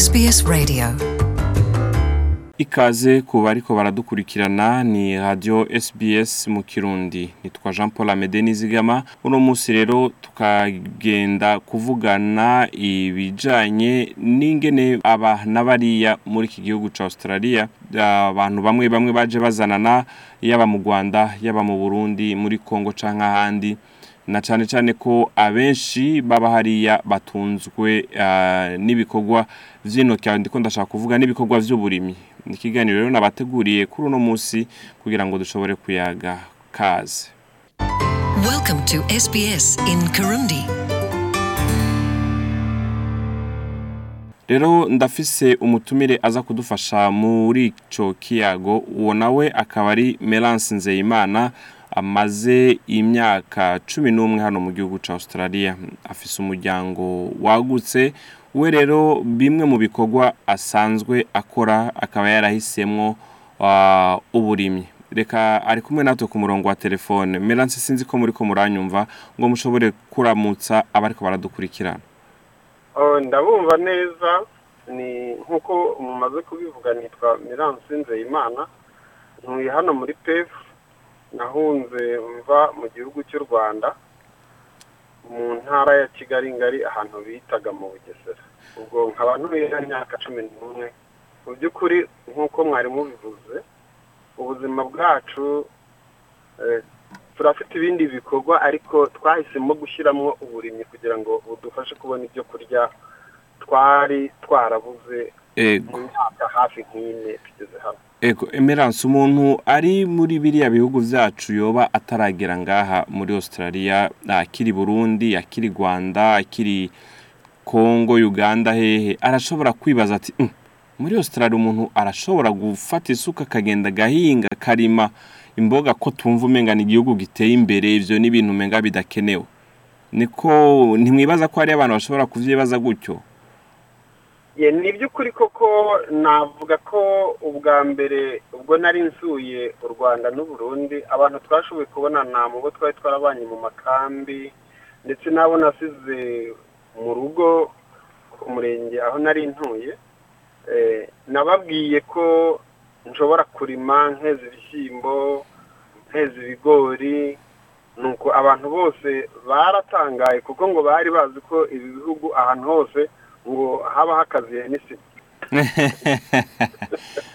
SBS Radio. Ikaze ku bariko baradukurikirana ni radio SBS mu Kirundi. Nitwa Jean Paul Amede Nizigama. Uno munsi rero tukagenda kuvugana ibijanye n'ingene aba n'abariya muri iki gihugu ca Australia abantu bamwe bamwe baje bazanana yaba mu Rwanda yaba mu Burundi muri Kongo canke ahandi. Na cane cane ko abenshi baba hariya batunzwe uh, n'ibikorwa vy'intoki ndiko ndashaka kuvuga n'ibikorwa vy'uburimyi ni ikiganiro rero nabateguriye kuri uno munsi kugira ngo dushobore kuyaga kaze. Welcome to SBS in Kirundi. Rero ndafise umutumire aza kudufasha muri ico kiyago. Uwo nawe akaba ari Melance Nzeyimana amaze imyaka cumi n'umwe hano mu gihugu ca Australia afise umuryango wagutse we rero bimwe mu bikorwa asanzwe akora akaba yarahisemwo uh, uburimyi. Reka ari kumwe natwe ku murongo wa telefone. Melance sinzi ko muri ko muranyumva ngo mushobore kuramutsa abariko baradukurikirana. Oh, ndabumva neza ni nk'uko mumaze kubivuga nitwa Mirance Nzeyimana. Ntuye hano muri PEF nahunze mva mu gihugu cy'u Rwanda mu ntara ya Kigali ngari ahantu bitaga mu Bugesera. Ubwo nkaba ntuye imyaka cumi n'umwe. Mu by'ukuri nk'uko mwari mubivuze ubuzima bwacu eh, turafite ibindi bikorwa ariko twahisemo gushyiramo uburimyi kugira ngo budufashe kubona ibyo kurya twari twarabuze mu myaka hafi nk'ine tugeze hano. Ego emerance umuntu ari muri biriya bihugu vyacu yoba ataragera ngaha muri Australia akiri Burundi akiri Rwanda akiri Kongo Uganda hehe. Arashobora kwibaza ati "Mm, muri Australia umuntu arashobora gufata isuka akagenda agahinga karima imboga ko tumva umenga igihugu giteye imbere ivyo ni ibintu umenga bidakenewe. Niko ntimwibaza ko hari abantu bashobora kuvyibaza gutyo. Ni iby'ukuri koko navuga ko ubwa mbere ubwo nari nsuye u rwanda n'uburundi abantu twashoboye kubonana mu bo twari twarabanye mu makambi ndetse n'abo nasize mu rugo ku murenge aho nari ntuye Eh, nababwiye ko nshobora kurima nkeza ibishyimbo nkeza ibigori nuko abantu bose baratangaye kuko ngo bari bazi ko ibi bihugu ahantu hose ngo haba hakaziye n'isima.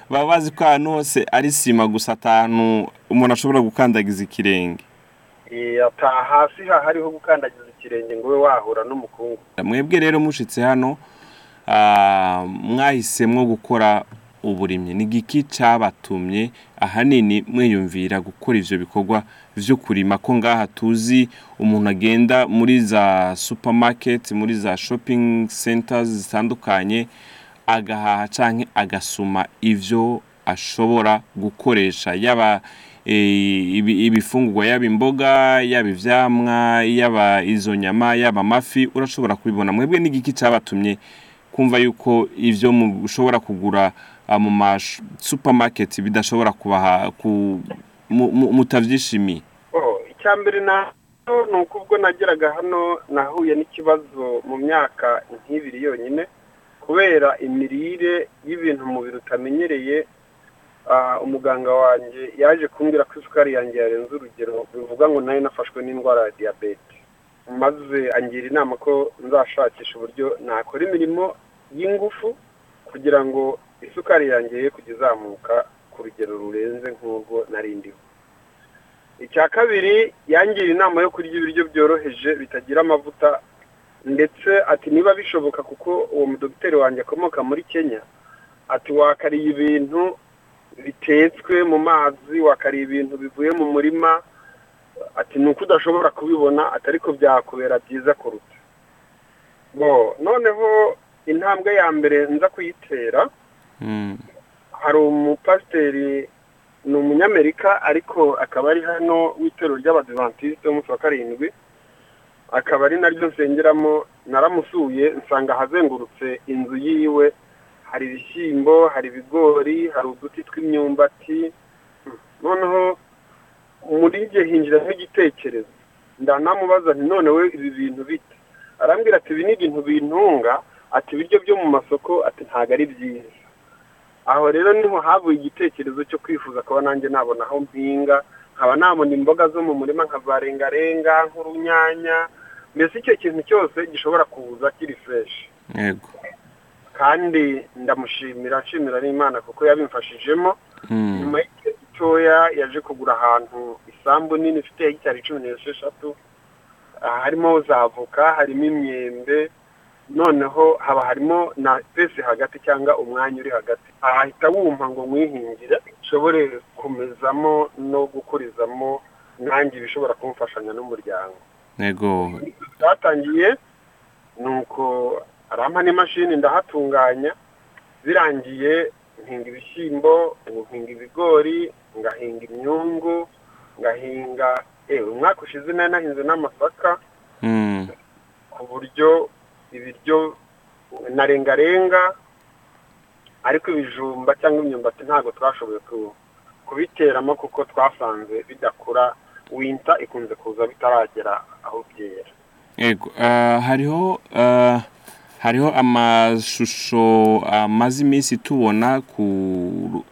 Baba bazi ko ahantu hose ari sima gusa atantu umuntu ashobora gukandagiza ikirenge. Eh, ata hasi hahariho gukandagiza ikirenge ngo ube wahura n'umukungu. Mwebwe rero mushitse hano ah, mwahisemwo gukora uburimyi. Ni igiki cabatumye ahanini mwiyumvira gukora ivyo bikorwa vyo kurima? Ko ngaha tuzi umuntu agenda muri za supermarket muri za shopping centers zitandukanye agahaha canke agasuma ivyo ashobora gukoresha. Yaba eh, ibi- ibifungurwa yaba imboga yaba ivyamwa yaba izo nyama yaba amafi urashobora kubibona. Mwebwe n'igiki cabatumye kumva yuko ivyo mushobora kugura mu ma supermarket bidashobora kubaha ku mu- mu- mutavyishimiye Oh, icya mbere ni uko ubwo nageraga hano nahuye n'ikibazo mu myaka nk'ibiri yonyine kubera imirire y'ibintu umubiri utamenyereye ah, umuganga wanjye yaje kumbwira ko isukari yanjye yarenze urugero bivuga ngo na yo nafashwe n'indwara ya diyabete. Maze angira inama ko nzashakisha uburyo nakora imirimo y'ingufu kugira ngo isukari yanjye ye kujya izamuka ku rugero rurenze nk'urwo nari ndiho icya kabiri yangira inama yo kurya ibiryo byoroheje bitagira amavuta ndetse ati niba bishoboka kuko uwo mudogiteri wanjye akomoka muri kenya ati wakariye ibintu bitetswe mu mazi wakariye ibintu bivuye mu murima ati ni uko udashobora kubibona ati ariko byakubera byiza kuruta noneho intambwe ya mbere nza kuyitera. Hari umupasiteri ni umunyamerika ariko akaba ari hano w'itorero ry'abadivantisite w'umunsi wa karindwi. Akaba ari naryo nsengeramo naramusuye nsanga ahazengurutse inzu yiwe. Hari ibishyimbo hari ibigori hari uduti tw'imyumbati. Noneho muri igihe hinjiramo igitekerezo. Ndanamubaza nti none we ibi bintu bite? Arambwira ati ibi ni ibintu bintunga ati ibiryo byo mu masoko ati ntabwo ari byiza. Aho rero ni ho havuye igitekerezo cyo kwifuza kuba nanjye nabona aho mpinga nkaba nabona imboga zo mu murima nka za rengarenga nk'urunyanya mbese icyo kintu cyose gishobora kuza kiri fureshi yego. Kandi ndamushimira nshimira n'imana kuko yabimfashijemo. Mm. nyuma y'igihe gitoya yaje kugura ahantu isambu nini ifite hegitari cumi n'esheshatu harimo za avoka harimo imyembe noneho haba harimo na pesi hagati cyangwa umwanya uri hagati. Ahahita wumva ngo mwihingire nshobore kumezamo no gukurizamo nanjye ibishobora kumfashanya n'umuryango. Yego twatangiye ni uko arampa n'imashini ndahatunganya birangiye nhinga ibishyimbo nhinga ibigori ngahinga imyungu ngahinga ewe umwaka ushize nari nahinze n'amasaka Mm. ku buryo ibiryo na rengarenga ariko ibijumba cyangwa imyumbati ntabwo twashoboye ku- kubiteramo kuko twasanze bidakura. Winta ikunze kuza bitaragera aho byera. Ego, ah, hariho ah, hariho amashusho amaze iminsi tubona ku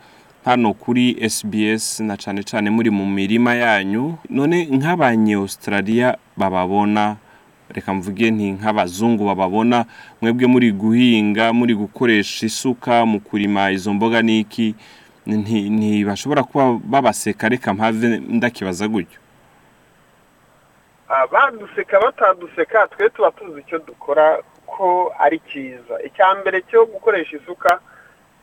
hano kuri SBS na cyane cyane muri mu mirima yanyu. None nk'abanye Australia bababona reka mvuge nti nk'abazungu bababona mwebwe muri guhinga muri gukoresha isuka mu kurima izo mboga n'iki nti- ntibashobora kuba babaseka reka mpave ndakibaza gutyo. Ah, baduseka bataduseka twe tuba tuzi icyo dukora ko ari cyiza. Icya mbere cyo gukoresha isuka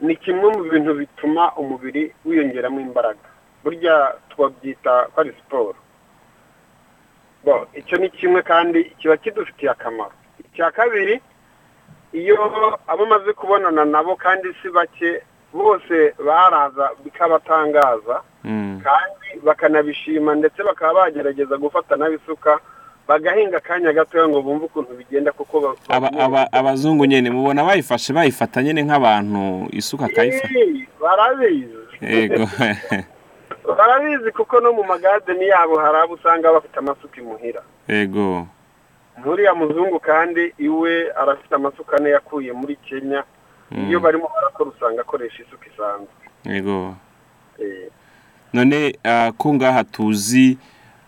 ni kimwe mu bintu bituma umubiri wiyongeramo imbaraga. Burya twabyita ko ari siporo. Icyo ni kimwe kandi kiba kidufitiye akamaro. Icya kabiri iyo abo umaze kubonana nabo kandi si bake bose baraza bikabatangaza Mm. kandi bakanabishima ndetse bakaba bagerageza gufata n'abisuka bagahinga akanya gatoya ngo bumve ukuntu bigenda kuko ba- aba, aba, abazungu nyene mubona bayifashe bayifata nyene nk'abantu isuka akayifata. Barabizi. barabizi kuko no mu magadeni yabo hari abo usanga bafite amasuka imuhira yego. Nk'uriya muzungu kandi iwe arafite amasuka ane yakuye muri kenya iyo barimo barakora usanga akoresha isuka isanzwe. Yego. Eh, none ah, ko ngaha tuzi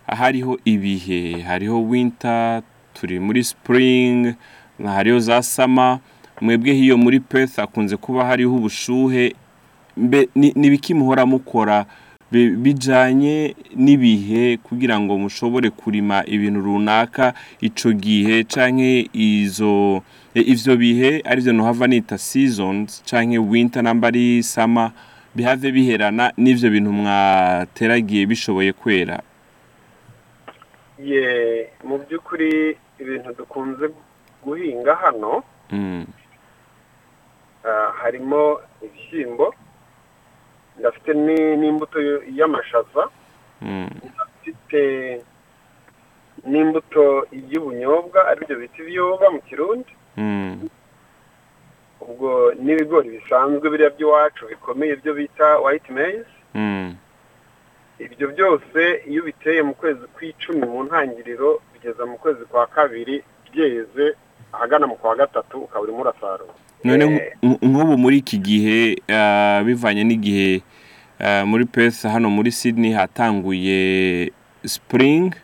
hariho ibihe. Hariho winter turi muri spring hariho za summer. Mwebwe hiyo muri Perth akunze kuba hariho ubushuhe. Mbe ni ibiki muhora mukora? Bi- bijanye n'ibihe kugira ngo mushobore kurima ibintu runaka ico gihe canke izo e- ivyo bihe arivyo nohava nita seasons canke winter namba ari summer bihave biherana n'ivyo bintu mwateragiye bishoboye kwera. Ye mu by'ukuri ibintu dukunze guhinga hano Mm, ah, harimo ibishyimbo ndafite ni- n'imbuto y'amashaza. Mm, mfite n'imbuto y'ubunyobwa ari byo bita ibiyoba mu kirundi. Mm, ubwo n'ibigori bisanzwe biriya by'iwacu bikomeye byo bita white maize. Mm. ibyo byose iyo ubiteye mu kwezi kw'icumi mu ntangiriro bigeza mu kwezi kwa kabiri byeze ahagana mu kwa gatatu ukaba urimo urasarura. None Eh, nk- nk'ubu muri iki gihe ah, bivanye n'igihe muri Perth hano muri Sydney hatanguye spring.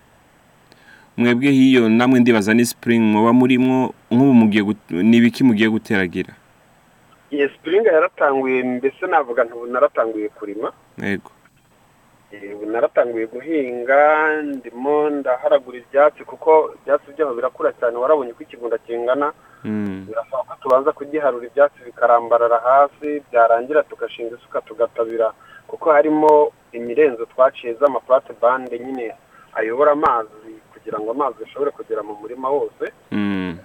Mwebwe hiyo namwe ndibaza ni spring muba murimwo nk'ubu mugiye ni ibiki mugiye guteragira? Iyi sipiringa yaratanguye mbese navuga ntubu naratanguye kurima. Yego. Eh, ubu naratanguye guhinga ndimo ndaharagura ibyatsi kuko ibyatsi byaho birakura cyane warabonye ko ikigunda kingana. Mm, birasaba ko tubanza kugiharura ibyatsi bikarambarara hasi byarangira tugashinga isuka tugatabira kuko harimo imirenzo twaciye z'amaplate bande nyine ayobora amazi kugira ngo amazi ashobore kugera mu murima wose. Mm,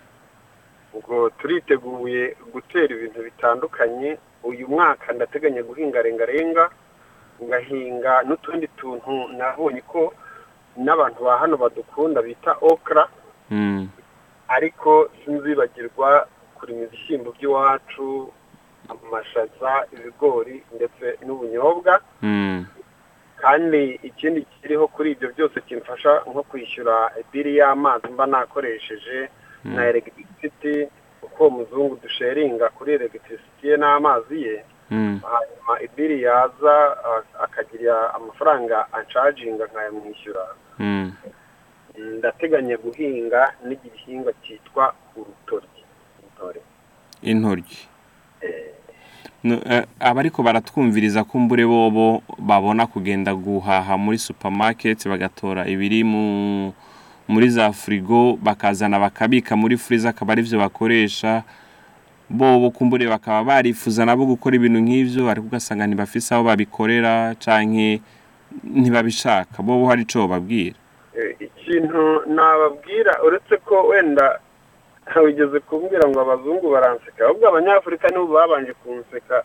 ubwo turiteguye gutera ibintu bitandukanye. Uyu mwaka ndateganya guhinga rengarenga ngahinga n'utundi tuntu nabonye ko n'abantu ba hano badukunda bita okra. Mm, ariko sinzibagirwa kurima ibishyimbo by'iwacu amashaza ibigori ndetse n'ubunyobwa. Mm, kandi ikindi kiriho kuri ibyo byose kimfasha nko kwishyura biri y'amazi mba nakoresheje na elegitirisiti ko uwo muzungu dusheringa kuri elegitirisiti ye n'amazi ye Mm. hanyuma ibiri yaza akagira amafaranga anshaginga nkayamwishyura ndateganya guhinga n'igihingwa cyitwa urutoryi. Intoryi. Eh, abariko baratwumviriza ko mbure bobo babona kugenda guhaha muri supermarket bagatora ibiri mu muri za frigo bakazana bakabika muri freezer akaba arivyo bakoresha. Bobo kumbure bakaba barifuza nabo gukora ibintu nk'ivyo ariko ugasanga ntibafise aho babikorera canke ntibabishaka. Bobo hari ico babwira? Eh, ikintu nababwira uretse ko wenda wigeze kumbwira ngo abazungu baranseka ahubwo abanyafurika nibo babanje kunseka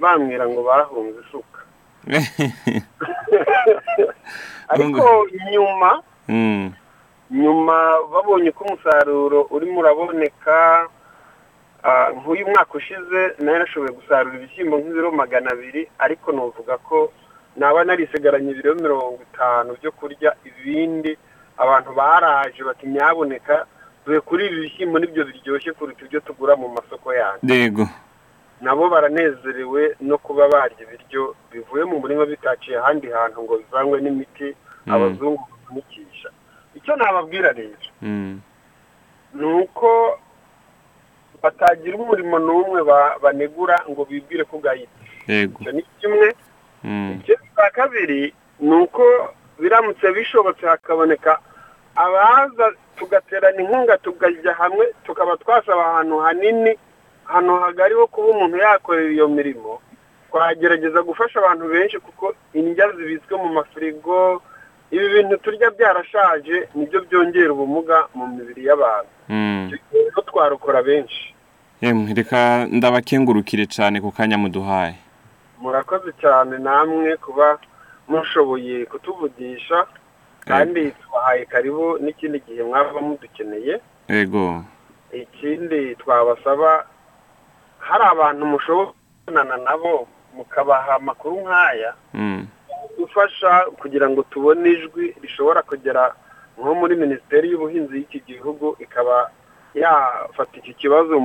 bambwira ngo bahunze isuka ariko nyuma mm. nyuma babonye ko umusaruro urimo uraboneka nk'uyu mwaka ushize na yo nashoboye gusarura ibishyimbo nk'ibiro magana abiri ariko nuvuga ko naba narisigaranye ibiro mirongo itanu byo kurya ibindi abantu baraje bati nyaboneka dore kuri ibi bishyimbo ni byo biryoshye kuruta ibyo tugura mu masoko yanyu. Dego nabo baranezerewe no kuba barya ibiryo bivuye mu murima bitaciye ahandi hantu ngo bivangwe n'imiti Mm. abazungu bafunikisha icyo nababwira rero? Mm. ni uko batagira umurimo n'umwe ba- banegura ngo bibwire ko ugahita icyo ni kimwe. Mm. ikindi cya kabiri ni uko biramutse bishobotse hakaboneka abaza tugaterana inkunga tukajya hamwe tukaba twasaba ahantu hanini ahantu hagari ho kuba umuntu yakorera iyo mirimo. Twagerageza gufasha abantu benshi kuko indya zibitswe mu mafirigo ibi bintu turya byarashaje ni byo byongera ubumuga mu mibiri y'abantu. Mm. rero twarokora benshi. Reka ndabakengurukire cyane ku kanya muduhaye. Murakoze cyane namwe kuba mushoboye kutuvugisha. Kandi tubahaye karibu n'ikindi gihe mwaba mudukeneye. Ego ikindi twabasaba hari abantu mushobora kubonana nabo mukabaha amakuru nk'aya mm. gufasha kugira ngo tubone ijwi rishobora kugera nko muri minisiteri y'ubuhinzi y'iki gihugu ikaba yafata iki kibazo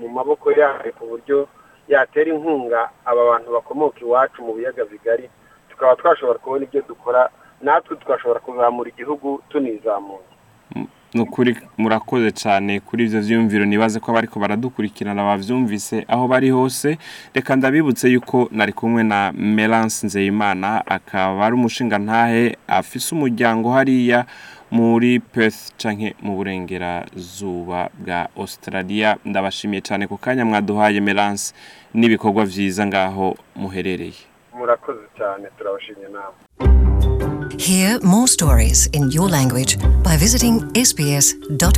mu maboko yayo ku buryo yatera inkunga aba bantu bakomoka iwacu mu biyaga bigari. Tukaba twashobora kubona ibyo dukora natwe twashobora kuzamura igihugu tunizamuye ni ukuri murakoze cyane kuri ibyo byiyumviro nibaze ko abariko baradukurikirana bavyumvise aho bari hose. Reka ndabibutse yuko nari kumwe na Melance Nzeyimana akaba ari umushinga ntahe afise umuryango hariya muri Perth canke mu burengerazuba bwa Australia. Ndabashimiye cyane ku kanya mwaduhaye Melance n'ibikorwa vyiza ngaho muherereye. Murakoze cyane turabashimye Hear more stories in your language by visiting sbs.com.au.